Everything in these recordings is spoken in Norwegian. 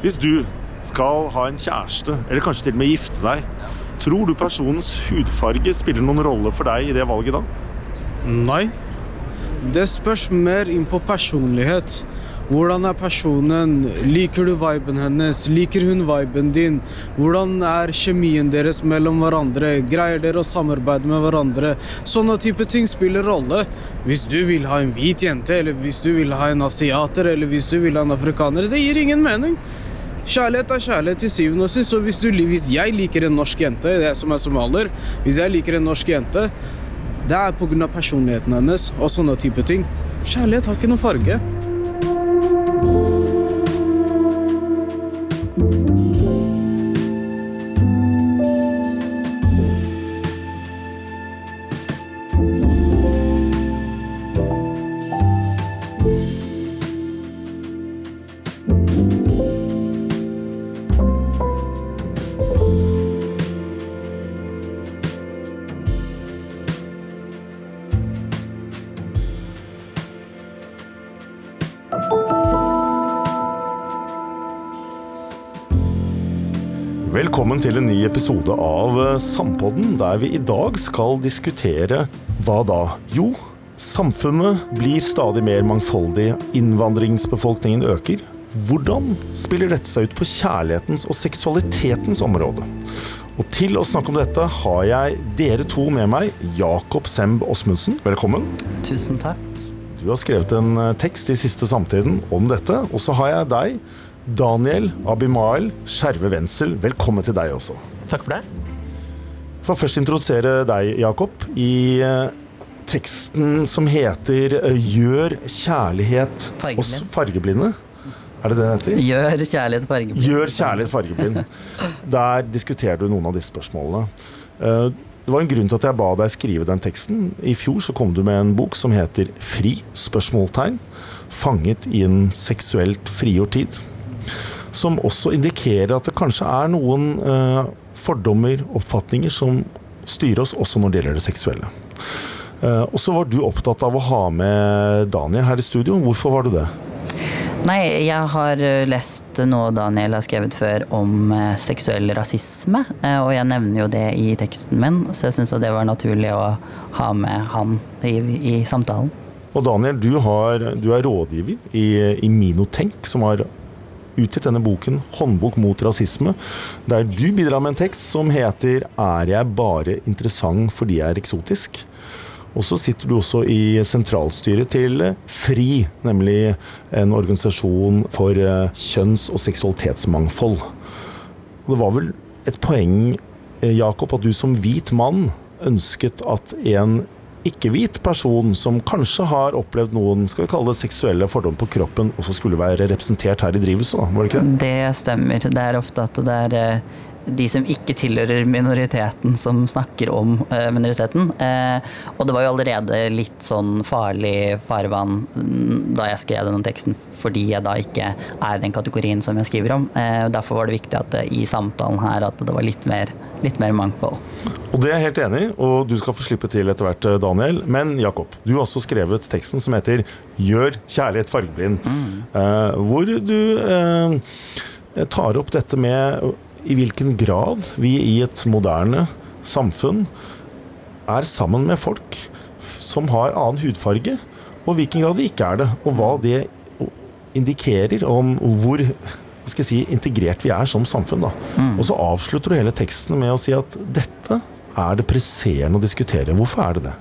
Hvis du skal ha en kjæreste, eller kanskje til og med gifte deg, tror du personens hudfarge spiller noen rolle for deg i det valget da? Nei. Det spørs mer inn på personlighet. Hvordan er personen? Liker du viben hennes? Liker hun viben din? Hvordan er kjemien deres mellom hverandre? Greier dere å samarbeide med hverandre? Sånne type ting spiller rolle. Hvis du vil ha en hvit jente, eller hvis du vil ha en asiater, eller hvis du vil ha en afrikaner, det gir ingen mening. Kjærlighet er kjærlighet til syvende og sist. Og hvis, du, hvis jeg liker en norsk jente, det som er somalier Hvis jeg liker en norsk jente, det er pga. personligheten hennes og sånne type ting. Kjærlighet har ikke noen farge. Velkommen til en ny episode av eh, Sampodden, der vi i dag skal diskutere hva da? Jo, samfunnet blir stadig mer mangfoldig, innvandringsbefolkningen øker. Hvordan spiller dette seg ut på kjærlighetens og seksualitetens område? Og til å snakke om dette har jeg dere to med meg. Jakob Semb Osmundsen, velkommen. Tusen takk. Du har skrevet en eh, tekst i siste samtiden om dette. Og så har jeg deg, Daniel Abimael Skjerve Wenzel. Velkommen til deg også. Takk for det. Får først introdusere deg, Jakob, i eh, teksten som heter eh, 'Gjør kjærlighet Fargeblind. oss fargeblinde'. Er det det den heter? Gjør kjærlighet fargeblind. Gjør kjærlighet fargeblind. Der diskuterer du noen av disse spørsmålene. Eh, Det var en grunn til at jeg ba deg skrive den teksten. I fjor så kom du med en bok som heter 'Fri?' spørsmålstegn. Fanget i en seksuelt frigjort tid. Som også indikerer at det kanskje er noen eh, fordommer, oppfatninger, som styrer oss også når det gjelder det seksuelle. Eh, og så var du opptatt av å ha med Daniel her i studio. Hvorfor var du det? Nei, jeg har eh, lest noe Daniel har skrevet før om eh, seksuell rasisme, eh, og jeg nevner jo det i teksten min, så jeg syns det var naturlig å ha med han i, i samtalen. Og Daniel, du, har, du er rådgiver i, i Minotenk, som har utgitt denne boken 'Håndbok mot rasisme', der du bidrar med en tekst som heter 'Er jeg bare interessant fordi jeg er eksotisk'? Og så sitter du også i sentralstyret til FRI, nemlig en organisasjon for eh, kjønns- og seksualitetsmangfold. Og det var vel et poeng, eh, Jakob, at du som hvit mann ønsket at en ikke-hvit person som kanskje har opplevd noen skal vi kalle det seksuelle fordommer på kroppen, også skulle være representert her i drivhuset, var det ikke det? Det stemmer. Det er ofte at det er eh, de som ikke tilhører minoriteten, som snakker om eh, minoriteten. Eh, og det var jo allerede litt sånn farlig farvann mm, da jeg skrev denne teksten, fordi jeg da ikke er den kategorien som jeg skriver om. Eh, derfor var det viktig at i samtalen her at det var litt mer, litt mer mangfold. Og det er jeg helt enig i, og du skal få slippe til etter hvert, Daniel. Men Jakob, du har også skrevet teksten som heter 'Gjør kjærlighet fargeblind', eh, hvor du eh, tar opp dette med i hvilken grad vi i et moderne samfunn er sammen med folk som har annen hudfarge, og i hvilken grad vi ikke er det. Og hva det indikerer om hvor skal jeg si, integrert vi er som samfunn. Da. Og så avslutter du hele teksten med å si at dette er det presserende å diskutere. Hvorfor er det det?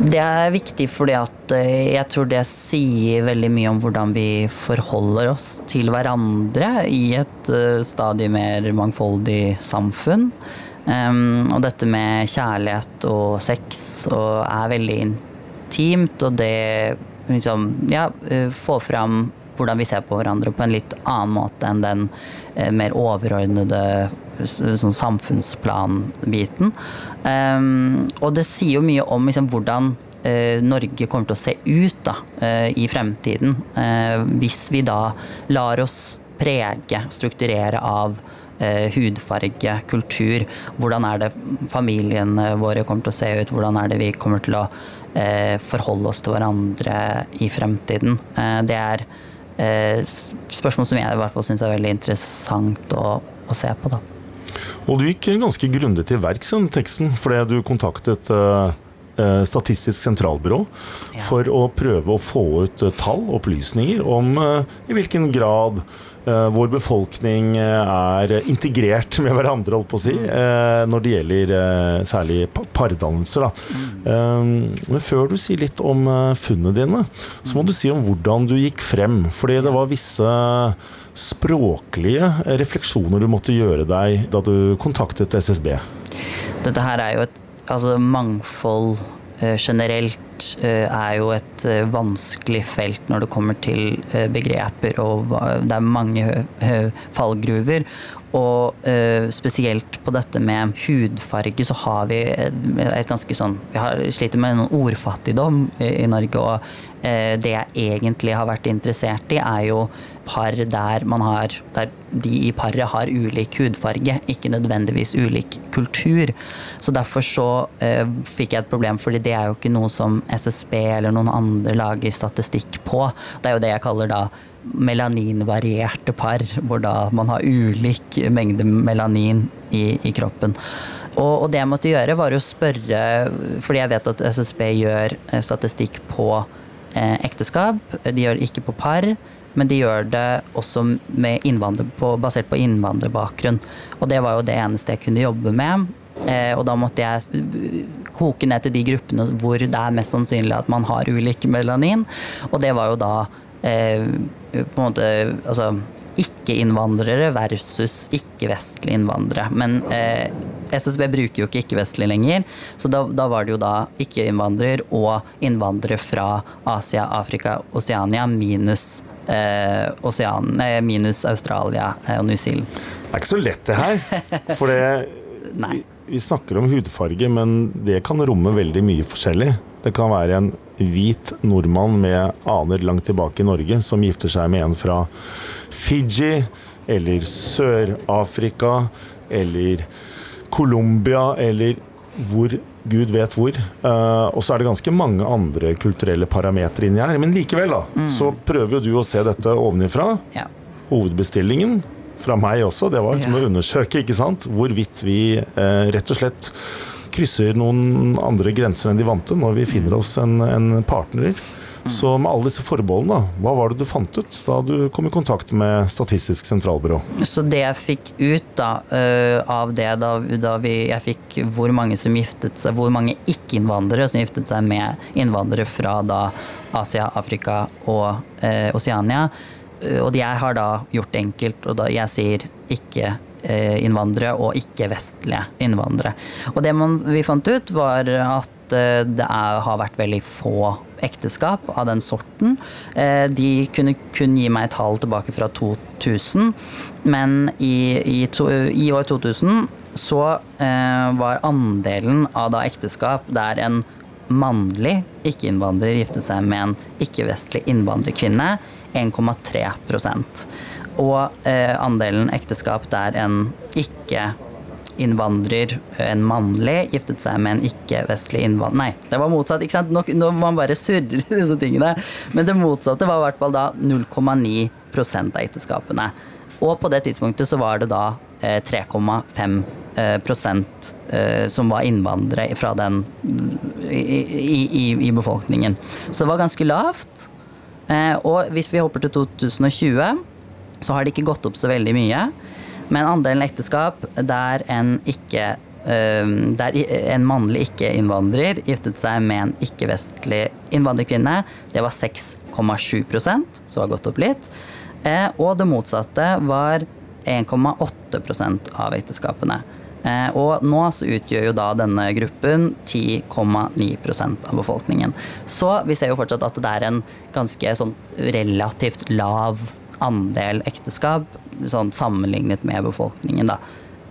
Det er viktig fordi at eh, jeg tror det sier veldig mye om hvordan vi forholder oss til hverandre i et eh, stadig mer mangfoldig samfunn. Um, og dette med kjærlighet og sex og er veldig intimt, og det liksom Ja, eh, få fram hvordan vi ser på hverandre på en litt annen måte enn den mer overordnede sånn samfunnsplanbiten. Um, og det sier jo mye om liksom, hvordan eh, Norge kommer til å se ut da, eh, i fremtiden. Eh, hvis vi da lar oss prege, strukturere av hudfarge, kultur. Hvordan er det familiene våre kommer til å se ut? Hvordan er det vi kommer til å forholde oss til hverandre i fremtiden? Det er spørsmål som jeg i hvert fall syns er veldig interessant å, å se på. da. Og du gikk ganske grundig til verks den teksten, fordi du kontaktet uh, Statistisk sentralbyrå ja. for å prøve å få ut uh, tall, opplysninger, om i hvilken grad vår befolkning er integrert med hverandre, holdt på å si, mm. når det gjelder særlig pardannelser. Mm. Men før du sier litt om funnene dine, så må du si om hvordan du gikk frem. Fordi det var visse språklige refleksjoner du måtte gjøre deg da du kontaktet SSB? Dette her er jo et altså mangfold eh, generelt eh, er jo et eh, vanskelig felt når det kommer til begreper, og det er mange fallgruver. Og spesielt på dette med hudfarge så har vi et ganske sånn Vi har sliter med noen ordfattigdom i, Norge, og det jeg egentlig har vært interessert i, er jo par der har Der de i paret har ulik hudfarge, ikke nødvendigvis ulik kultur. Så derfor så eh, fikk jeg et problem, fordi det er jo ikke noe som SSB eller noen andre lager statistikk på. Det er jo det jeg kaller da melaninvarierte par, hvor da man har ulik mengde melanin i, i kroppen. Og, og, det jeg måtte gjøre, var å spørre, fordi jeg vet at SSB gjør eh, statistikk på eh, ekteskap, de gjør ikke på par. Men de gjør det også på, basert på innvandrerbakgrunn. Og det var jo det eneste jeg kunne jobbe med. Eh, og da måtte jeg koke ned til de gruppene hvor det er mest sannsynlig at man har ulik melanin. Og det var jo da eh, på en måte Altså ikke-innvandrere versus ikke-vestlige innvandrere. Men eh, SSB bruker jo ikke ikke-vestlige lenger, så da, da, var det jo da ikke-innvandrer og innvandrere fra Asia, Afrika, Oseania minus, eh, Osean, eh, minus Australia eh, og New Zealand. Det er ikke så lett det her. For det, vi snakker om hudfarge, men det kan romme veldig mye forskjellig. Det kan være en hvit nordmann med aner langt tilbake i Norge som gifter seg med en fra Fiji eller Sør-Afrika eller Colombia eller hvor Gud vet hvor. Uh, og så er det ganske mange andre kulturelle parametere inni her. Men likevel, da, mm. så prøver du å se dette ovenifra. Ja. Hovedbestillingen fra meg også, det var liksom ja. å undersøke ikke sant? hvorvidt vi uh, rett og slett krysser noen andre grenser enn de vante når vi finner oss en, en partner. Så med alle disse forbeholdene, hva var det du fant ut da du kom i kontakt med Statistisk sentralbyrå? Så det jeg fikk ut da, uh, av det, da, da vi, jeg fikk hvor mange som giftet seg, hvor mange ikke-innvandrere som giftet seg med innvandrere fra da Asia, Afrika og uh, Oseania. Uh, og jeg har da gjort det enkelt, og da jeg sier ikke Eh, innvandrere og ikke-vestlige innvandrere. Og det man, vi fant ut, var at eh, det er, har vært veldig få ekteskap av den sorten. Eh, de kunne kun gi meg tall tilbake fra 2000, men i, i, to, i år 2000 så eh, var andelen av da ekteskap der en mannlig ikke-innvandrer gifte seg med en ikke-vestlig innvandrerkvinne, 1,3 og eh, andelen ekteskap der en ikke-innvandrer, en mannlig, giftet seg med en ikke-vestlig innvandrer Nei, det var motsatt. ikke sant? Nå, nå man bare surre disse tingene. Men det motsatte var i hvert fall da 0,9 av ekteskapene. Og på det tidspunktet så var det da eh, 3,5 eh, prosent eh, som var innvandrere fra den i, i, i, befolkningen. Så det var ganske lavt. Eh, og hvis vi hopper til 2020 så har det ikke gått opp så veldig mye. Men andelen ekteskap der en ikke der en mannlig ikke-innvandrer giftet seg med en ikke-vestlig innvandrerkvinne, det var 6,7% så har gått opp litt. Eh, og det motsatte var 1,8% av ekteskapene. Eh, og nå så utgjør jo da denne gruppen 10,9% av befolkningen. Så vi ser jo fortsatt at det er en ganske sånn relativt lav andel ekteskap sånn sammenlignet med befolkningen. Da.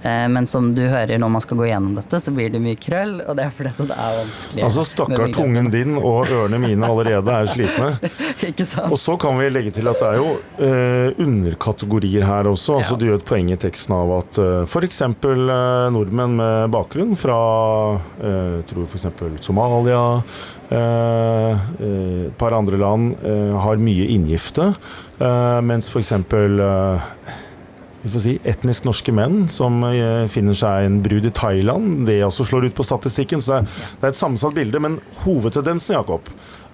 Eh, men som du hører når man skal gå gjennom dette, så blir det mye krøll, og det er fordi det er vanskelig. Altså stakkar tungen din og ørene mine allerede er slitne. Ikke sant? Og så kan vi legge til at det er jo eh, underkategorier her også. Altså Ja. Du gjør et poeng i teksten av at uh, f.eks. Uh, nordmenn med bakgrunn fra uh, tror f.eks. Somalia, eh, eh, et par andre land eh, har mye inngifte, eh, mens f.eks. Uh, vi får si, etnisk norske menn som eh, finner seg en brud i Thailand. Det også slår ut på statistikken. Så det er, et sammensatt bilde. Men hovedtendensen, Jakob,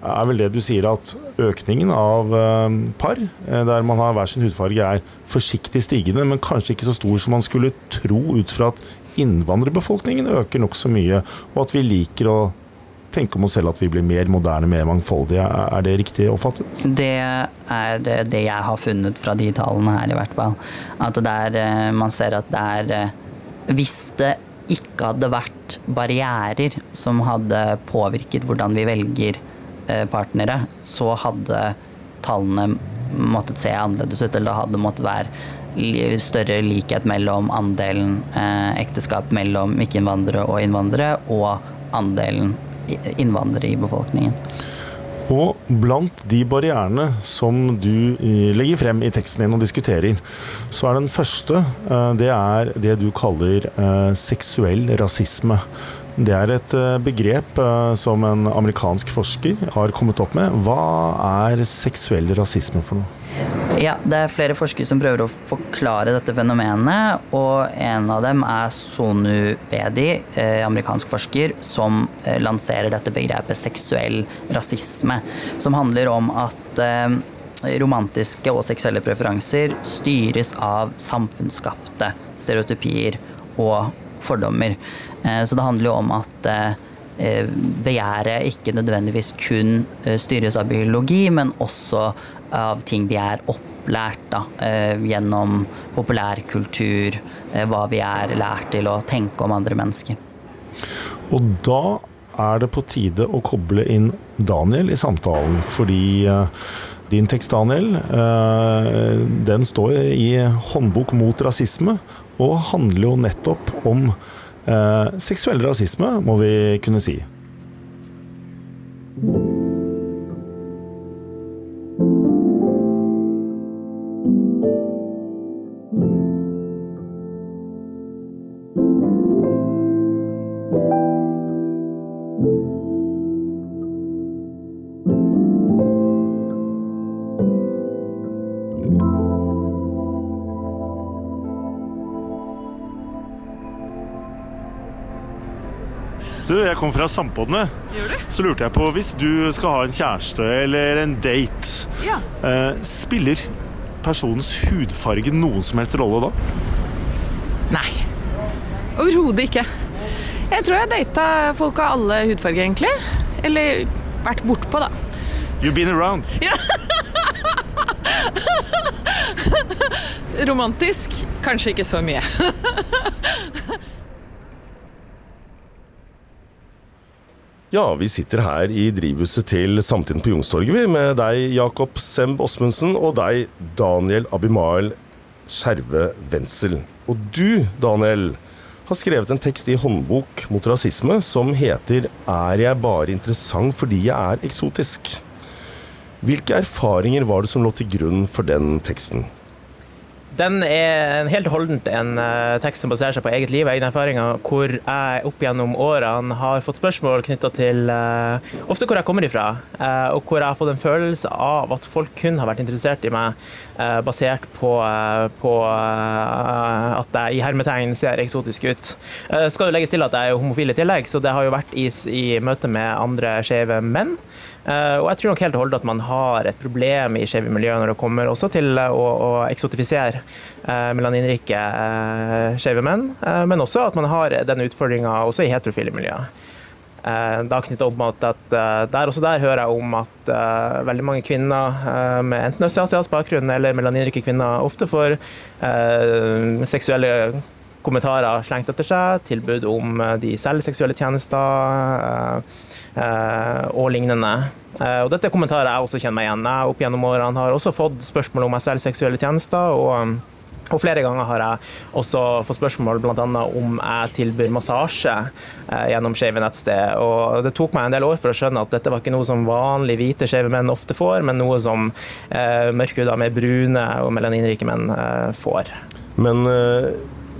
er vel det du sier at økningen av eh, par eh, der man har hver sin hudfarge, er forsiktig stigende, men kanskje ikke så stor som man skulle tro ut fra at innvandrerbefolkningen øker nokså mye, og at vi liker å tenke om oss selv at vi blir mer moderne, mer mangfoldige. Er det riktig oppfattet? Det er det det jeg har funnet fra de tallene her, i hvert fall. At det er, eh, man ser at det er eh, Hvis det ikke hadde vært barrierer som hadde påvirket hvordan vi velger eh, partnere, så hadde tallene måttet se annerledes ut, eller det hadde måttet være større likhet mellom andelen eh, ekteskap mellom ikke-innvandrere og innvandrere, og andelen innvandrere i befolkningen. Og blant de barrierene som du eh, legger frem i teksten din og diskuterer, så er den første eh, det er det du kaller eh, seksuell rasisme. Det er et begrep som en amerikansk forsker har kommet opp med. Hva er seksuell rasisme for noe? Ja, det er flere forskere som prøver å forklare dette fenomenet, og en av dem er Sonu Bedi, eh, amerikansk forsker, som eh, lanserer dette begrepet seksuell rasisme, som handler om at eh, romantiske og seksuelle preferanser styres av samfunnsskapte stereotypier og fordommer. Så det handler jo om at begjæret ikke nødvendigvis kun styres av biologi, men også av ting vi er opplært da, eh, gjennom populærkultur, eh, hva vi er lært til å tenke om andre mennesker. Og da er det på tide å koble inn Daniel i samtalen, fordi eh, din tekst, Daniel, den står i Håndbok mot rasisme, og handler jo nettopp om seksuell rasisme, må vi kunne si. Du, jeg kom fra Sampodene. Så lurte jeg på, hvis du skal ha en kjæreste eller en date, Ja. eh, spiller personens hudfarge noen som helst rolle da? Nei. Overhodet ikke. Jeg tror jeg data folk av alle hudfarger, egentlig. Eller vært bortpå, da. You've been around. Romantisk kanskje ikke så mye. Ja, vi sitter her i drivhuset til Samtiden på Youngstorget, med deg, Jakob Semb Osmundsen, og deg, Daniel Abimael Skjerve Wenzel. Og du, Daniel, har skrevet en tekst i håndbok mot rasisme som heter 'Er jeg bare interessant fordi jeg er eksotisk'? Hvilke erfaringer var det som lå til grunn for den teksten? Den er helt holdent en eh, tekst som baserer seg på eget liv og egne erfaringer, hvor jeg opp gjennom årene har fått spørsmål knytta til uh, ofte hvor jeg kommer ifra, uh, og hvor jeg har fått en følelse av at folk kun har vært interessert i meg uh, basert på, på at jeg i hermetegn ser eksotisk ut. Skal det legges til at jeg er homofil i tillegg, så det har jo vært is i møte med andre skeive menn. Og jeg tror nok helt og holdent at man har et problem i skeive miljøer når det kommer også til å, å eksotifisere melaninrike uh, skeive menn, eh, men også at man har den utfordringa også i heterofile miljøer. Eh, da knyttet opp mot at eh, der også der hører jeg om at eh, veldig mange kvinner eh, med enten østasiatisk bakgrunn eller melaninrike kvinner ofte får eh, seksuelle kommentarer slengt etter seg, tilbud om eh, de selger seksuelle tjenester eh, eh, og lignende. Og dette er kommentarer jeg også kjenner meg igjen. Jeg opp gjennom årene har også fått spørsmål om jeg selger seksuelle tjenester. og Og flere ganger har jeg også fått spørsmål bl.a. om jeg tilbyr massasje eh, gjennom skeive nettsted. Og det tok meg en del år for å skjønne at dette var ikke noe som vanlige hvite skeive menn ofte får, men noe som eh, mørkhuda, mer brune og melaninrike menn eh, får. Men eh,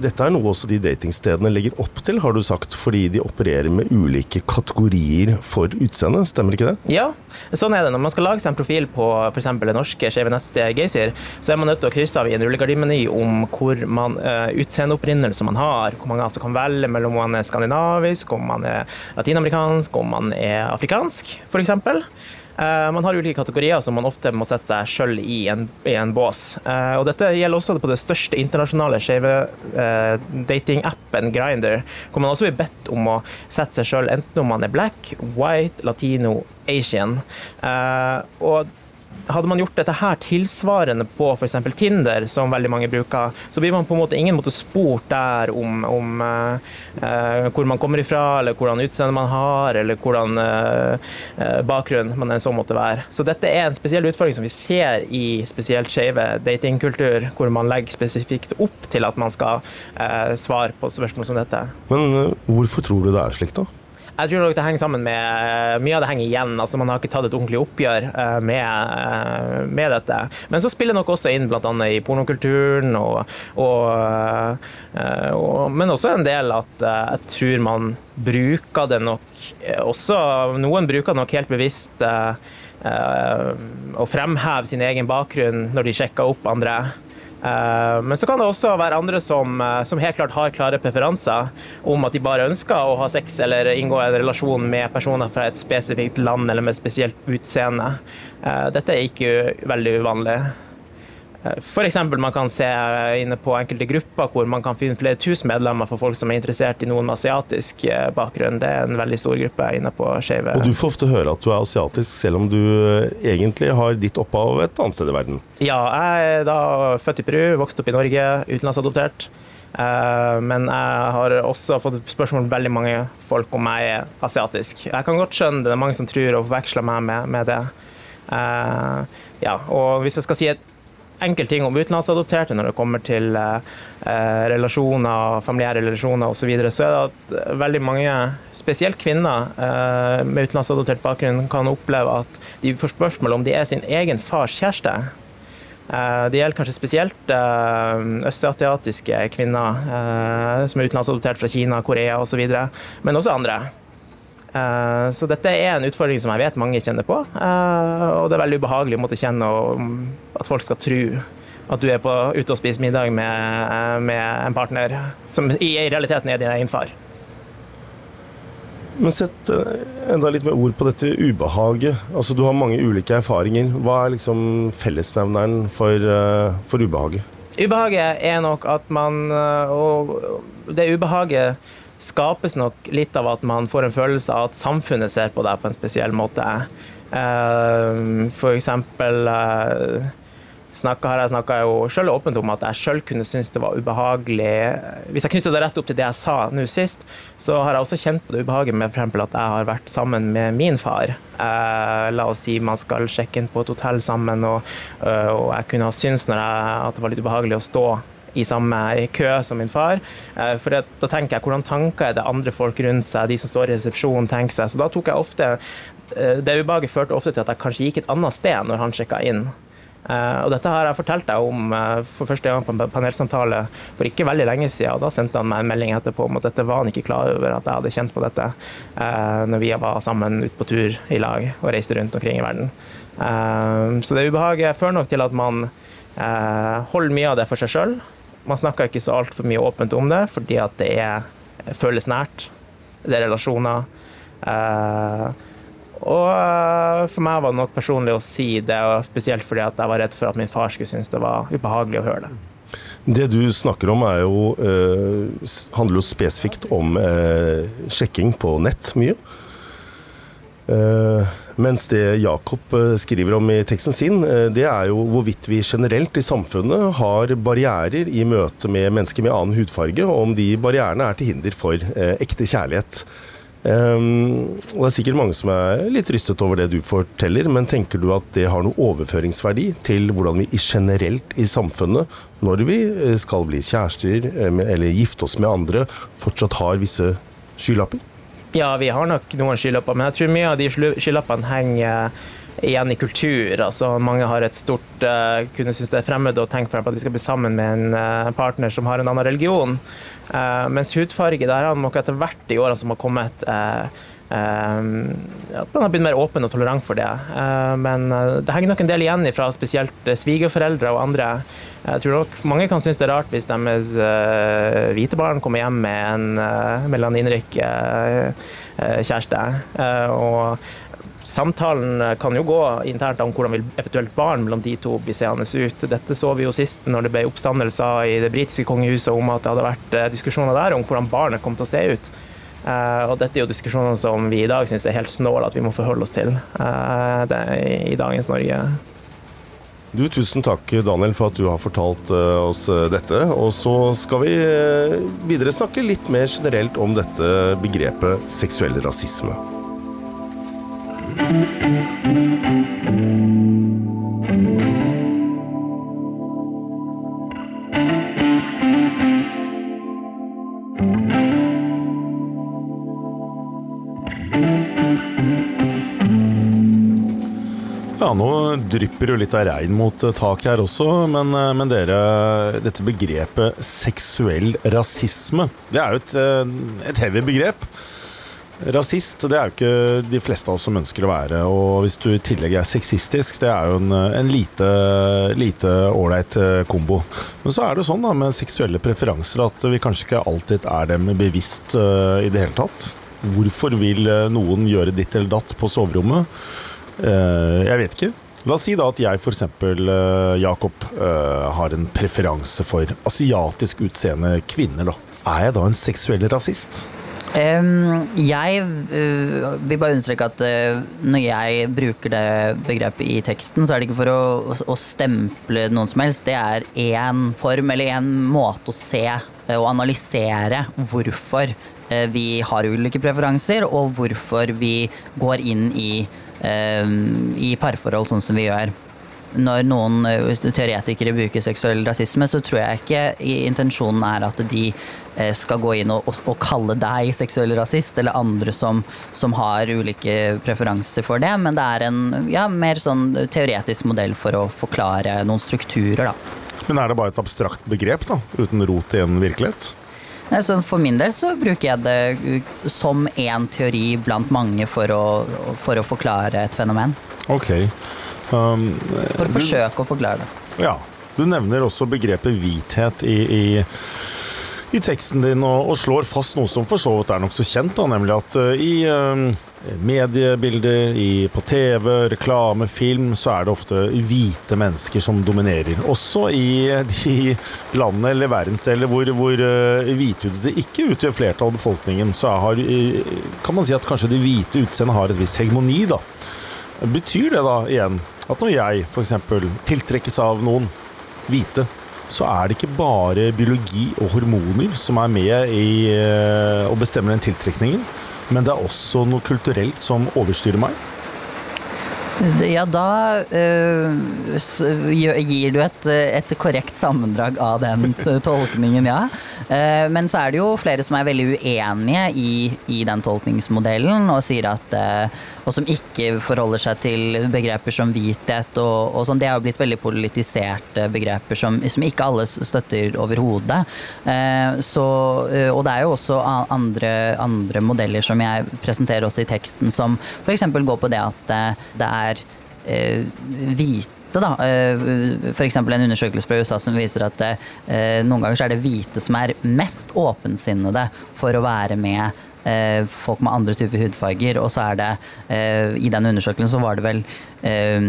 dette er noe også de datingstedene legger opp til, har du sagt, fordi de opererer med ulike kategorier for utseende, stemmer ikke det? Ja, sånn er det. Når man skal lage seg en profil på f.eks. det norske skjeve nettstedet Geysir, så er man nødt til å krysse av i en rullegardinmeny om hvor man uh, utseendeopprinnelse man har, hvor man altså kan velge mellom om man er skandinavisk, om man er latinamerikansk, om man er afrikansk, f.eks. Uh, man har ulike kategorier som man ofte må sette seg sjøl i, i, en bås. Uh, og dette gjelder også på det største internasjonale skeive uh, datingappen Grinder, hvor man også blir bedt om å sette seg sjøl enten om man er black, white, latino, asian. og hadde man gjort dette her tilsvarende på f.eks. Tinder, som veldig mange bruker, så blir man på en måte ingen måte spurt der om, om uh, hvor man kommer ifra, eller hvordan utseende man har, eller hvordan uh, bakgrunn man så måtte være. Så dette er en spesiell utfordring som vi ser i spesielt skeive datingkultur, hvor man legger spesifikt opp til at man skal uh, svare på spørsmål som dette. Men hvorfor tror du det er slik, da? Jeg tror nok det henger sammen med eh, Mye av det henger igjen. altså Man har ikke tatt et ordentlig oppgjør eh, med, eh, med dette. Men så spiller nok også inn bl.a. i pornokulturen, og, og, og, men også en del at jeg tror man bruker det nok også Noen bruker det nok helt bevisst å fremheve sin egen bakgrunn når de sjekker opp andre. Eh, men så kan det også være andre som, eh, som, helt klart har klare preferanser om at de bare ønsker å ha sex eller inngå en relasjon med personer fra et spesifikt land eller med et spesielt utseende. Eh, dette er ikke veldig uvanlig. F.eks. man kan se inne på enkelte grupper hvor man kan finne flere tusen medlemmer for folk som er interessert i noen med asiatisk eh, bakgrunn. Det er en veldig stor gruppe inne på Skeive. Og du får ofte høre at du er asiatisk, selv om du eh, egentlig har ditt opphav et annet sted i verden? Ja, jeg er da født i Peru, vokst opp i Norge, utenlandsadoptert. Eh, men jeg har også fått spørsmål fra veldig mange folk om jeg er asiatisk. Jeg kan godt skjønne det, det er mange som tror og forveksler meg med, med det. Ja, og hvis jeg skal si et enkelte ting om utenlandsadopterte når det kommer til eh, relasjoner, familiære relasjoner osv., så, videre, så er det at eh, veldig mange, spesielt kvinner eh, med utenlandsadoptert bakgrunn, kan oppleve at de får spørsmål om de er sin egen fars kjæreste. Eh, det gjelder kanskje spesielt eh, østasiatiske kvinner eh, som er utenlandsadoptert fra Kina, Korea osv., men også andre. Eh, så dette er en utfordring som jeg vet mange kjenner på. Eh, og det er veldig ubehagelig å måtte kjenne at folk skal tro at du er på, ute og spiser middag med, med, en partner som i realiteten er din egen far. Men sett eh, enda litt med ord på dette ubehaget. Altså, du har mange ulike erfaringer. Hva er liksom fellesnevneren for, for ubehaget? Ubehaget er nok at man Og det ubehaget skapes nok litt av at man får en følelse av at samfunnet ser på deg på en spesiell måte. Eh, for eksempel eh, snakka, har jeg snakka jo sjøl åpent om at jeg sjøl kunne synes det var ubehagelig Hvis jeg knytter det rett opp til det jeg sa nå sist, så har jeg også kjent på det ubehaget med f.eks. at jeg har vært sammen med min far. Eh, la oss si man skal sjekke inn på et hotell sammen, og, og jeg kunne ha syntes når jeg, at det var litt ubehagelig å stå i samme kø som min far. Eh, for da tenker jeg hvordan tanker er det andre folk rundt seg, de som står i resepsjonen, tenker seg. Så da tok jeg ofte eh, Det ubehaget førte ofte til at jeg kanskje gikk et annet sted når han sjekka inn. Uh, og dette har jeg fortalt deg om for første gang på en panelsamtale for ikke veldig lenge siden. Og Da sendte han meg en melding etterpå om at dette var han ikke klar over at jeg hadde kjent på dette når vi var sammen ute på tur i lag og reiste rundt omkring i verden. så det ubehaget fører nok til at man holder mye av det for seg sjøl, man snakker ikke så altfor mye åpent om det, fordi at det er, føles nært. Det er relasjoner. Uh, og uh, for meg var det nok personlig å si det, spesielt fordi at jeg var redd for at min far skulle synes det var ubehagelig å høre det. Det du snakker om, er jo, uh, handler jo spesifikt om sjekking på nett mye. Uh, mens det Jakob eh, skriver om i teksten sin, uh, det er jo hvorvidt vi generelt i samfunnet har barrierer i møte med mennesker med annen hudfarge, og om de barrierene er til hinder for uh, ekte kjærlighet. Um, og Det er sikkert mange som er litt rystet over det du forteller, men tenker du at det har noe overføringsverdi til hvordan vi generelt i samfunnet, når vi eh, skal bli kjærester eh, eller gifte oss med andre, fortsatt har visse skylapper? Ja, vi har nok noen skylapper, men jeg tror mye av de skylappene henger igjen i kultur. Altså, mange har et stort uh, kunne synes det er fremmed å tenke på at de skal bli sammen med en uh, partner som har en annen religion. Uh, mens hudfarge, der har nok etter hvert i årene som har kommet at man har blitt mer åpen og tolerant for det. Men det henger nok en del igjen fra spesielt svigerforeldre og andre. Jeg tror nok mange kan synes det er rart hvis deres hvite barn kommer hjem med en melaninrik kjæreste. Og Samtalen eh, kan jo gå internt om hvordan vil eventuelt barn mellom de to bli seende ut. Dette så vi jo sist når det ble oppstandelser i det britiske kongehuset om at det hadde vært eh, diskusjoner der om hvordan barnet kom til å se ut. Uh, og dette er jo diskusjoner som vi i dag syns er helt snåle at vi må forholde oss til uh, i dagens Norge. Du, Tusen takk, Daniel, for at du har fortalt uh, oss dette. Og så skal vi videre snakke litt mer generelt om dette begrepet seksuell rasisme. Nå drypper jo litt av regn mot taket her også, men, eh, men, dere Dette begrepet seksuell rasisme, det er jo et, eh, et heavy begrep. Rasist, det er jo ikke de fleste av oss som ønsker å være. Og hvis du i tillegg er sexistisk, det er jo en, en lite ålreit eh, kombo. Men så er det sånn da med seksuelle preferanser at vi kanskje ikke alltid er dem bevisst uh, i det hele tatt. Hvorfor vil eh, noen gjøre ditt eller datt på soverommet? Uh, jeg vet ikke. La oss si da at jeg f.eks. Uh, Jakob uh, har en preferanse for asiatisk utseende kvinner. da. Er jeg da en seksuell rasist? Um, jeg uh, vil bare understreke at uh, når jeg bruker det begrepet i teksten, så er det ikke for å, å stemple noen som helst. Det er én form eller én måte å se uh, og analysere hvorfor vi har ulike preferanser, og hvorfor vi går inn i, i parforhold sånn som vi gjør når noen teoretikere bruker seksuell rasisme, så tror jeg ikke intensjonen er at de Eh, skal gå inn og, og, kalle deg seksuell rasist, eller andre som, som, har ulike preferanser for det. Men det er en ja, mer sånn teoretisk modell for å forklare noen strukturer, da. Men er det bare et abstrakt begrep, da? Uten rot i en virkelighet? Så for min del så bruker jeg det som én teori blant mange for å, for å forklare et fenomen. Ok. Um, for å forsøke å forklare det. Ja. Du nevner også begrepet hvithet i, i i teksten din og, og, slår fast noe som for så vidt er nokså kjent, da, nemlig at uh, i uh, mediebilder, i, på TV, reklame, film, så er det ofte hvite mennesker som dominerer. Også i de landene eller verdensdeler hvor, hvor uh, hvithudede ikke utgjør flertall av befolkningen, så har, kan man si at kanskje de hvite utseendene har et visst hegemoni, da. Betyr det da igjen at når jeg f.eks. tiltrekkes av noen hvite, så er det ikke bare biologi og hormoner som er med i å eh, bestemme den tiltrekningen, men det er også noe kulturelt som overstyrer meg. Ja, da uh, gir du et, et, korrekt sammendrag av den tolkningen, ja. Uh, men så er det jo flere som er veldig uenige i, i den tolkningsmodellen, og at uh, og som ikke forholder seg til begreper som hvithet og, og sånn. Det er jo blitt veldig politiserte begreper som, som ikke alle støtter overhodet. Og det er jo også andre, andre, modeller som jeg presenterer også i teksten, som f.eks. går på det at det er eh, hvite da. F.eks. en undersøkelse fra USA som viser at noen ganger er det hvite som er mest åpensinnede for å være med Eh, folk med andre typer hudfarger. Og så er det eh, I den undersøkelsen så var det vel eh,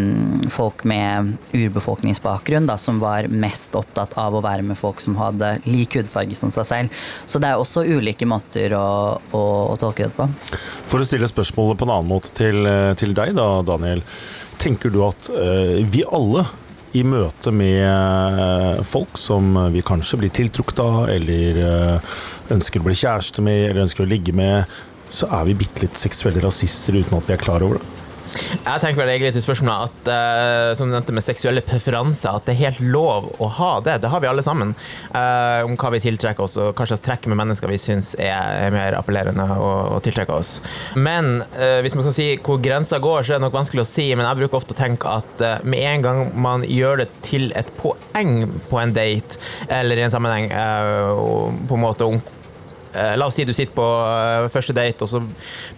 folk med urbefolkningsbakgrunn da, som var mest opptatt av å være med folk som hadde lik hudfarge som seg selv. Så det er også ulike måter å, å, å tolke det på. For å stille spørsmålet på en annen måte til, til deg da, Daniel. Tenker du at eh, vi alle i møte med folk som vi kanskje blir tiltrukket av, eller ønsker å bli kjæreste med eller ønsker å ligge med, så er vi bitte litt seksuelle rasister uten at vi er klar over det. Jeg tenker vel egentlig til spørsmålet at uh, som du nevnte med seksuelle preferanser, at det er helt lov å ha det. Det har vi alle sammen. Uh, om hva vi tiltrekker oss, og hva slags trekk med mennesker vi syns er, er, mer appellerende å, å tiltrekke oss. Men uh, hvis man skal si hvor grensa går, så er det nok vanskelig å si. Men jeg bruker ofte å tenke at med en gang man gjør det til et poeng på en date, eller i en sammenheng på en måte om la oss si du sitter på eh, første date, og så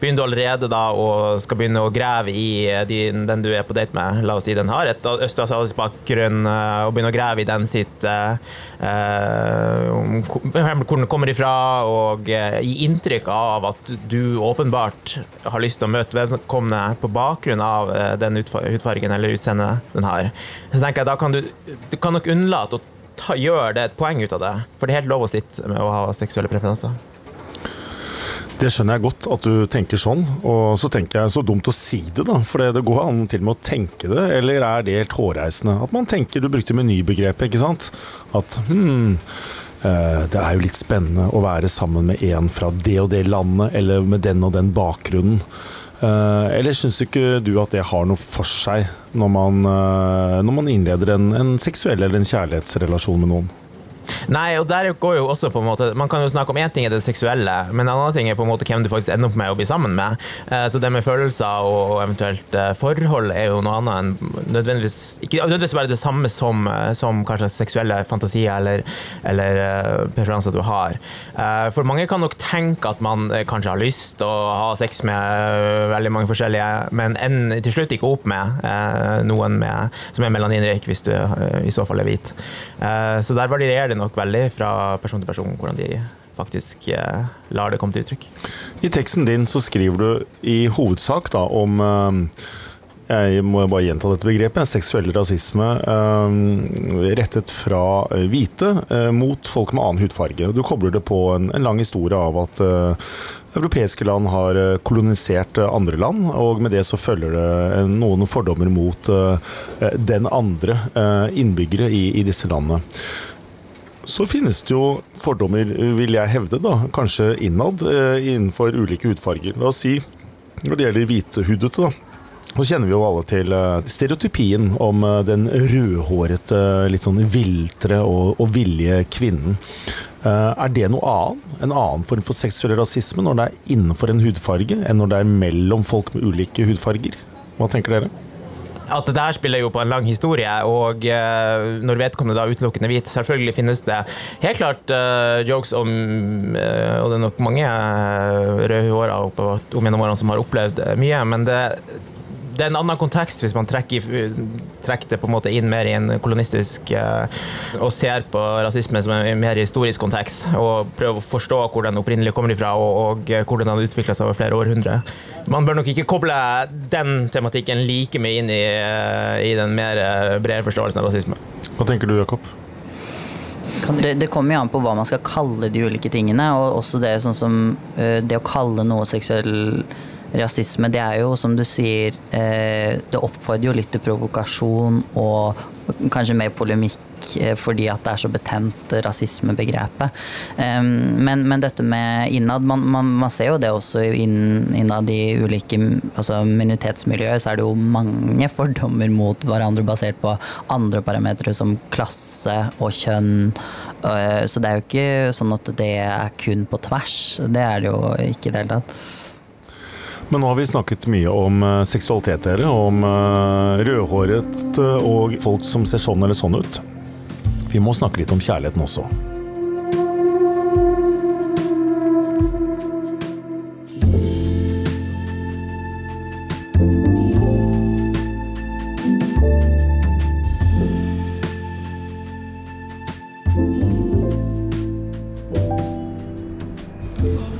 begynner du allerede da å skal begynne å grave i eh, din, den du er på date med. La oss si den har et østasiatisk bakgrunn, og begynne å grave i den sitt uh, Hvor den kommer ifra, og uh, gi inntrykk av at du åpenbart har lyst til å møte vedkommende på bakgrunn av den hudfargen eller utseendet den har. Så tenker jeg da kan du, du kan nok unnlate å ta, gjør det et poeng ut av det. For det er helt lov å sitte med å ha seksuelle preferanser. Det skjønner jeg godt at du tenker sånn, og så tenker jeg så dumt å si det, da. For det går an til og med å tenke det, eller er det helt hårreisende? At man tenker, du brukte menybegrepet, ikke sant. At hm, det er jo litt spennende å være sammen med en fra det og det landet, eller med den og den bakgrunnen. Eh, eller syns ikke du at det har noe for seg når man, eh, når man innleder en, en seksuell eller en kjærlighetsrelasjon med noen? Nei, og der går jo også på en måte Man kan jo snakke om én ting er det seksuelle, men en annen ting er på en måte hvem du faktisk ender opp med å bli sammen med. Eh, så det med følelser og eventuelt eh, forhold er jo noe annet enn nødvendigvis Ikke nødvendigvis bare det samme som, eh, som kanskje seksuelle fantasier eller, eller preferanser du har. For mange kan nok tenke at man kanskje har lyst å ha sex med veldig mange forskjellige, men ender til slutt ikke opp med noen med, som er melaninrik, hvis du i så fall er hvit. Så der varierer det nok veldig fra person til person hvordan de faktisk eh, lar det komme til uttrykk. I teksten din så skriver du i hovedsak da om eh, jeg må bare gjenta dette begrepet, seksuell rasisme eh, rettet fra eh, hvite eh, mot folk med annen hudfarge. Du kobler det på en, en lang historie av at eh, europeiske land har kolonisert andre land, og med det så følger det noen fordommer mot den andre innbyggere i, disse landene. Så finnes det jo fordommer, vil jeg hevde, da, kanskje innad eh, innenfor ulike hudfarger. La oss si når det gjelder hvithudete, da. Så kjenner vi jo alle til eh, stereotypien om eh, den rødhårete, litt sånn viltre og, og villige kvinnen. Er det noe annet? En annen form for seksuell rasisme når det er innenfor en hudfarge, enn når det er mellom folk med ulike hudfarger? Hva tenker dere? At det der spiller jo på en lang historie, og uh, når vedkommende da utelukkende hvit, selvfølgelig finnes det helt klart uh, jokes om uh, Og det er nok mange rødhåra opp, opp gjennom årene som har opplevd mye, men det det er en annen kontekst hvis man trekker, trekker, det på en måte inn mer i en kolonistisk og ser på rasisme som en mer historisk kontekst, og prøver å forstå hvor den opprinnelig kommer ifra, og, og hvordan den har utvikla seg over flere århundrer man bør nok ikke koble den tematikken like mye inn i, eh, i den mer eh, brede forståelsen av rasisme. Hva tenker du, Jakob? Det kommer jo an på hva man skal kalle de ulike tingene. Og også det, sånn som, eh, det å kalle noe seksuell rasisme, det er jo som du sier Det oppfordrer jo litt til provokasjon og kanskje mer polemikk Eh, fordi at det er så betent, eh, rasismebegrepet. Men, men dette med innad, man, man, man, ser jo det også innad i ulike altså minoritetsmiljøer, så er det jo mange fordommer mot hverandre basert på andre parametere som klasse og kjønn. Eh, så det er jo ikke sånn at det er kun på tvers. Det er det jo ikke i det hele tatt. Men nå har vi snakket mye om seksualitet, dere. Om rødhåret og folk som ser sånn eller sånn ut. Vi må snakke litt om kjærligheten også.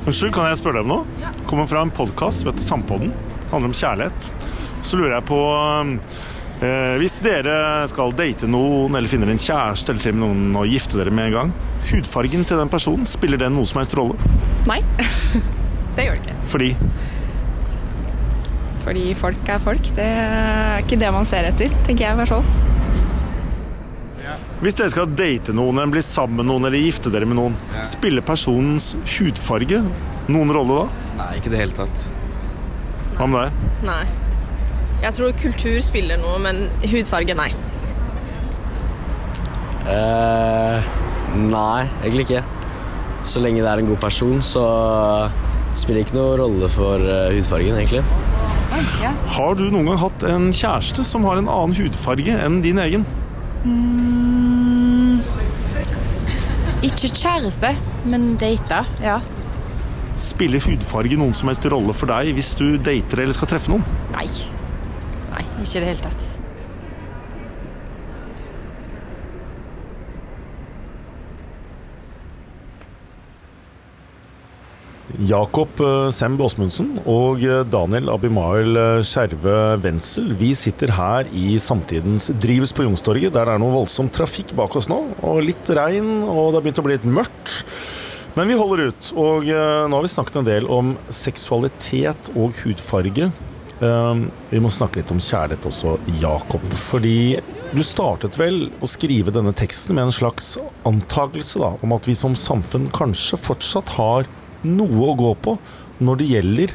Unnskyld, kan jeg spørre deg om noe? Kommer fra en podkast som heter Sampodden. Handler om kjærlighet. Så lurer jeg på Eh, hvis dere skal date noen eller finner en kjæreste eller til med noen og gifte dere med en gang, hudfargen til den personen, spiller den noe som helst rolle? Nei, det gjør det ikke. Fordi? Fordi folk er folk. Det er ikke det man ser etter, tenker jeg i hvert fall. Hvis dere skal date noen, eller bli sammen med noen eller gifte dere med noen, spiller personens hudfarge Noen rolle da? Nei, ikke i det hele tatt. Hva med deg? Nei. Jeg tror kultur spiller noe, men hudfarge, nei. Uh, nei, egentlig ikke. Så lenge det er en god person, så spiller det ikke noe rolle for eh, hudfargen, egentlig. Har du noen gang hatt en kjæreste som har en annen hudfarge enn din egen? Ikke kjæreste, men data, ja. Spiller hudfarge noen som helst rolle for deg hvis du dater eller skal treffe noen? Nei. Nei, ikke i det hele tatt. Jakob eh, Semb Åsmundsen og eh, Daniel Abimael eh, Skjerve Wenzel. Vi sitter her i samtidens Drives på Youngstorget, der det er noe voldsom trafikk bak oss nå. Og litt regn, og det har begynt å bli litt mørkt. Men vi holder ut. Og nå har vi snakket en del om seksualitet og hudfarge. Vi må snakke litt om kjærlighet også, Jakob. Fordi du startet vel å skrive denne teksten med en slags antakelse da, om at vi som samfunn kanskje fortsatt har noe å gå på når det gjelder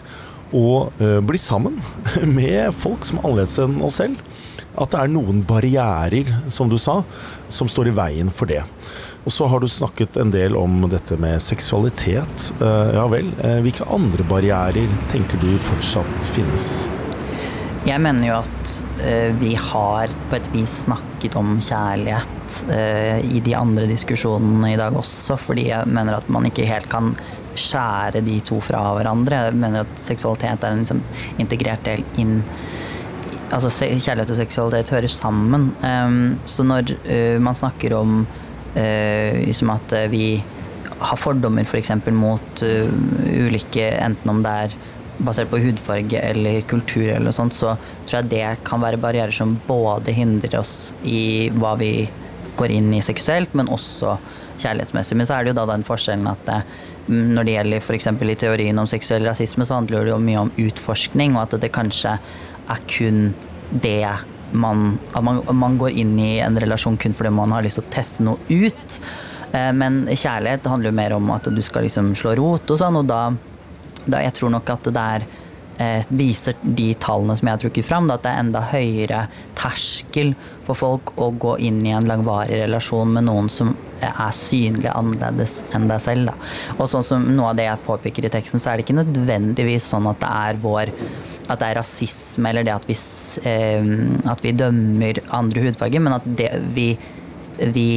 å uh, bli sammen med folk som er annerledes enn oss selv. At det er noen barrierer, som du sa, som står i veien for det. Og så har du snakket en del om dette med seksualitet. Uh, ja vel. Uh, hvilke andre barrierer tenker du fortsatt finnes? Jeg mener jo at vi har på et vis snakket om kjærlighet i de andre diskusjonene i dag også, fordi jeg mener at man ikke helt kan skjære de to fra hverandre. Jeg mener at seksualitet er en liksom, integrert del inn Altså kjærlighet og seksualitet hører sammen. Um, så når man snakker om uh, liksom at vi har fordommer f.eks. For mot uh, ulike, enten om det er basert på hudfarge eller kultur eller noe sånt, så tror jeg det kan være barrierer som både hindrer oss i hva vi går inn i seksuelt, men også kjærlighetsmessig. Men så er det jo da den forskjellen at det, når det gjelder f.eks. i teorien om seksuell rasisme, så handler det jo mye om utforskning, og at det kanskje er kun det man, man, man går inn i en relasjon kun fordi man har lyst til å teste noe ut. Eh, men kjærlighet handler jo mer om at du skal liksom slå rot og sånn, og da, da Jeg tror nok at det der eh, viser de tallene som jeg har trukket fram, at det er enda høyere terskel for folk å gå inn i en langvarig relasjon med noen som er synlig annerledes enn deg selv. Da. Og sånn som noe av det jeg påpeker i teksten, så er det ikke nødvendigvis sånn at det er vår at det er rasisme eller det at vi, eh, at vi dømmer andre hudfarger, men at det vi, vi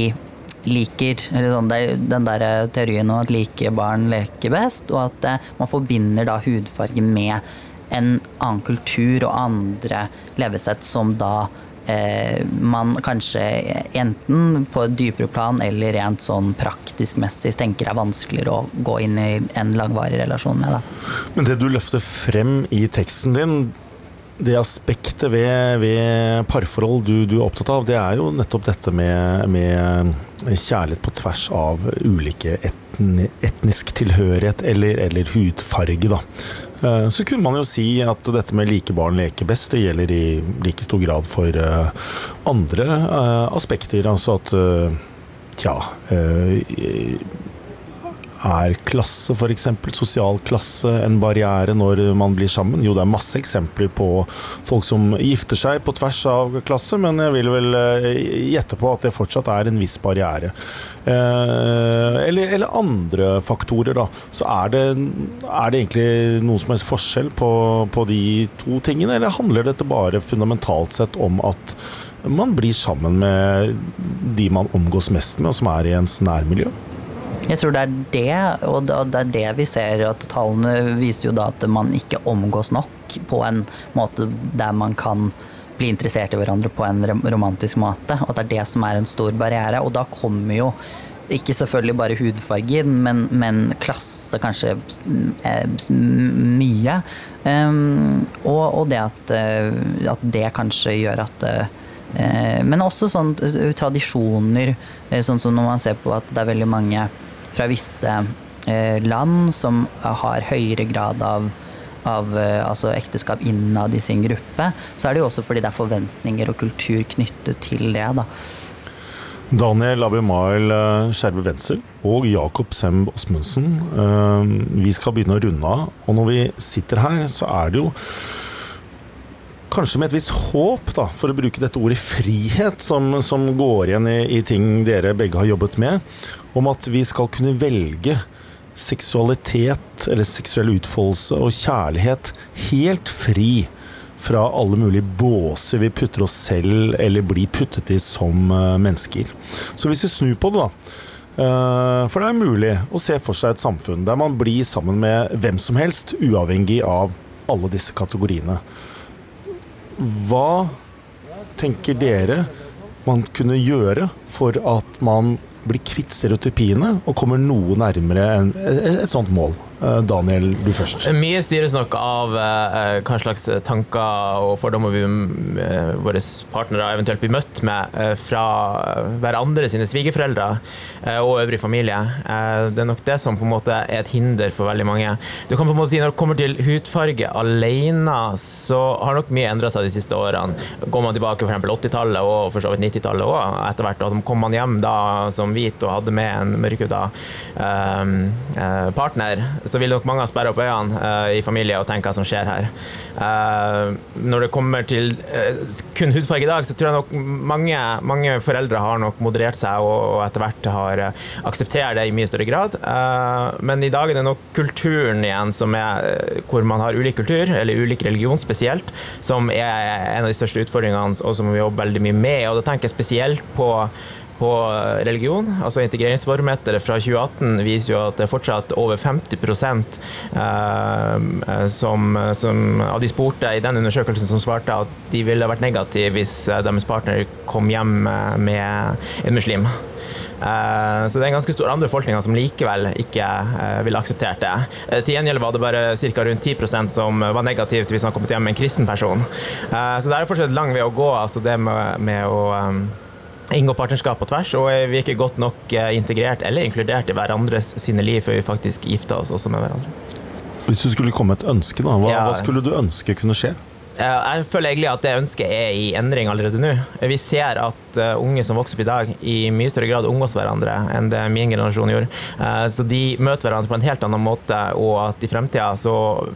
liker eller sånn, Den der teorien om at like barn leker best, og at eh, man forbinder da hudfarge med en annen kultur og andre levesett som da eh, man kanskje enten på et dypere plan eller rent sånn praktisk messig tenker er vanskeligere å gå inn i en langvarig relasjon med. Da. Men det du løfter frem i teksten din, det aspektet ved, ved parforhold du, du, er opptatt av, det er jo nettopp dette med, med kjærlighet på tvers av ulike etni, etnisk tilhørighet eller, eller hudfarge. Da. Eh, så kunne man jo si at dette med like barn leker best, det gjelder i like stor grad for eh, andre eh, aspekter. Altså at Tja er klasse, f.eks. sosial klasse, en barriere når man blir sammen? Jo, det er masse eksempler på folk som gifter seg på tvers av klasse, men jeg vil vel eh, gjette på at det fortsatt er en viss barriere. Eh, eller, eller andre faktorer, da. Så er det, er det egentlig noen som helst forskjell på, på de to tingene, eller handler dette bare fundamentalt sett om at man blir sammen med de man omgås mest med, og som er i ens nærmiljø? Jeg tror det er det, og det er det vi ser. at Tallene viser jo da at man ikke omgås nok på en måte der man kan bli interessert i hverandre på en romantisk måte. Og det er det som er en stor barriere. Og da kommer jo ikke selvfølgelig bare hudfargen, men, men klasse kanskje eh, mye. Um, og, og, det at, eh, at, det kanskje gjør at uh, Men også sånn tradisjoner, sånn som når man ser på at det er veldig mange fra visse eh, land som har høyere grad av, av eh, altså ekteskap innad i sin gruppe, så er det jo også fordi det er forventninger og kultur knyttet til det. da. Daniel Abimael eh, Skjerve Wenzel og Jakob Semb Osmundsen. Vi skal begynne å runde av. Og når vi sitter her, så er det jo kanskje med et visst håp, da, for å bruke dette ordet frihet, som, som går igjen i, i, ting dere begge har jobbet med, om at vi skal kunne velge seksualitet eller seksuell utfoldelse og kjærlighet helt fri fra alle mulige båser vi putter oss selv eller blir puttet i som eh, mennesker. Så hvis vi snur på det, da. Eh, for det er mulig å se for seg et samfunn der man blir sammen med hvem som helst, uavhengig av alle disse kategoriene. Hva tenker dere man kunne gjøre for at man blir kvitt stereotypiene og kommer noe nærmere en, et sånt mål? Eh, Daniel, du først. Mye styres nok av uh, hva slags tanker og fordommer vi, uh, våre partnere eventuelt blir møtt med uh, fra hverandre sine svigerforeldre og øvrig familie. det er nok det som på en måte er et hinder for veldig mange. Du kan på en måte si Når det kommer til hudfarge alene, så har nok mye endra seg de siste årene. Går man tilbake f.eks. 80-tallet og for så vidt 90-tallet òg, etter hvert, og kom man hjem da som hvit og hadde med en mørkhuda partner så vil nok mange sperre opp øynene uh, i familie og tenke hva som skjer her. Uh, når det kommer til uh, kun hudfarge i dag, så tror jeg nok mange, mange foreldre har nok moderert seg og, og etter hvert har akseptert det i mye større grad. men i dag er det nok kulturen igjen som er hvor man har ulik kultur, eller ulik religion spesielt, som er en av de største utfordringene og som vi jobber veldig mye med. Og da tenker jeg spesielt på på religion. Altså Integreringsbarometeret fra 2018 viser jo at det er fortsatt over 50 eh, som, som, av de spurte i den undersøkelsen som svarte at de ville vært negative hvis eh, deres partner kom hjem med en muslim. Så det er en ganske stor andre befolkninga som likevel ikke ville akseptert det. Til gjengjeld var det bare ca. rundt 10% som var negativt hvis han kom hjem med en kristen person. så det er fortsatt lang vei å gå, altså det med, med å inngå partnerskap på tvers, og vi er ikke godt nok eh, integrert eller inkludert i hverandres sine liv før vi faktisk gifter oss også med hverandre. Hvis du skulle komme med et ønske, da, hva, ja. hva skulle du ønske kunne skje? Jeg føler egentlig at det ønsket er i endring allerede nå. Vi ser at uh, unge som vokser opp i dag, i mye større grad omgås hverandre enn det min generasjon gjorde. Uh, så de møter hverandre på en helt annen måte, og at i fremtida så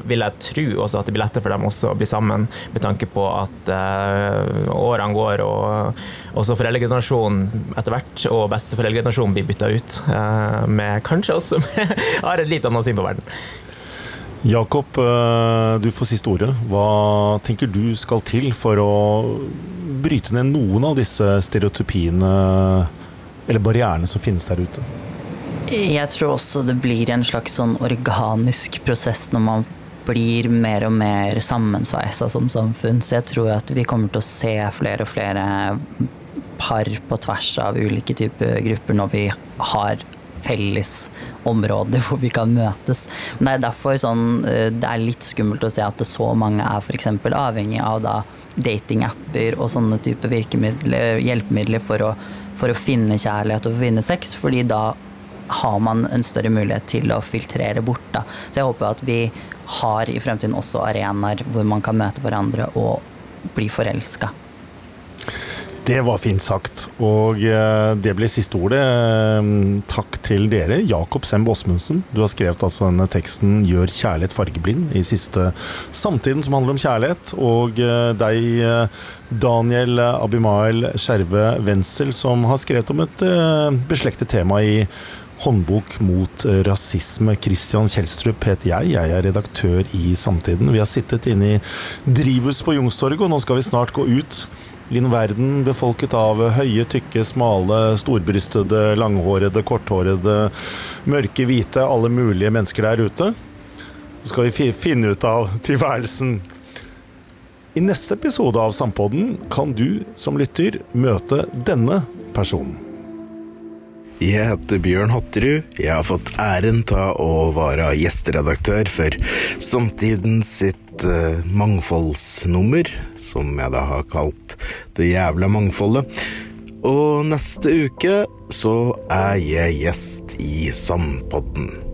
vil jeg tro også at det blir lettere for dem også å bli sammen, med tanke på at uh, årene går, og også foreldregenerasjonen etter hvert, og besteforeldregenerasjonen blir bytta ut, med kanskje også med, har et litt annet syn på verden. Jakob, eh, du får siste ordet. Hva tenker du skal til for å bryte ned noen av disse stereotypiene eller barrierene som finnes der ute? Jeg tror også det blir en slags sånn organisk prosess når man blir mer og mer sammensveisa som samfunn. Så jeg tror at vi kommer til å se flere og flere par på tvers av ulike typer grupper når vi har felles områder hvor vi kan møtes. Men det er derfor sånn, eh, det er litt skummelt å se at så mange er f.eks. avhengig av da datingapper og sånne type hjelpemidler for å, for å finne kjærlighet og finne sex, fordi da har man en større mulighet til å filtrere bort. Da. Så jeg håper at vi har i fremtiden også arenaer hvor man kan møte hverandre og bli forelska. Det var fint sagt. Og eh, det ble siste ordet. Eh, takk til dere. Jakob Semb Åsmundsen, du har skrevet altså denne teksten 'Gjør kjærlighet fargeblind' i siste Samtiden, som handler om kjærlighet. Og eh, deg, Daniel Abimael Skjerve Wenzel, som har skrevet om et beslektet tema i Håndbok mot rasisme. Christian Kjelstrup heter jeg. Jeg er redaktør i Samtiden. Vi har sittet inne i drivhus på Youngstorget, og nå skal vi snart gå ut en verden befolket av høye, tykke, smale, storbrystede, langhårede, korthårede, mørke, hvite, alle mulige mennesker der ute. Så skal vi finne ut av tilværelsen. I neste episode av Sampodden kan du som lytter møte denne personen. Jeg heter Bjørn Hatterud. Jeg har fått æren av å være gjesteredaktør for Samtiden sitt uh, mangfoldsnummer, som jeg da har kalt Det jævla mangfoldet. Og neste uke så er jeg gjest i Sandpodden.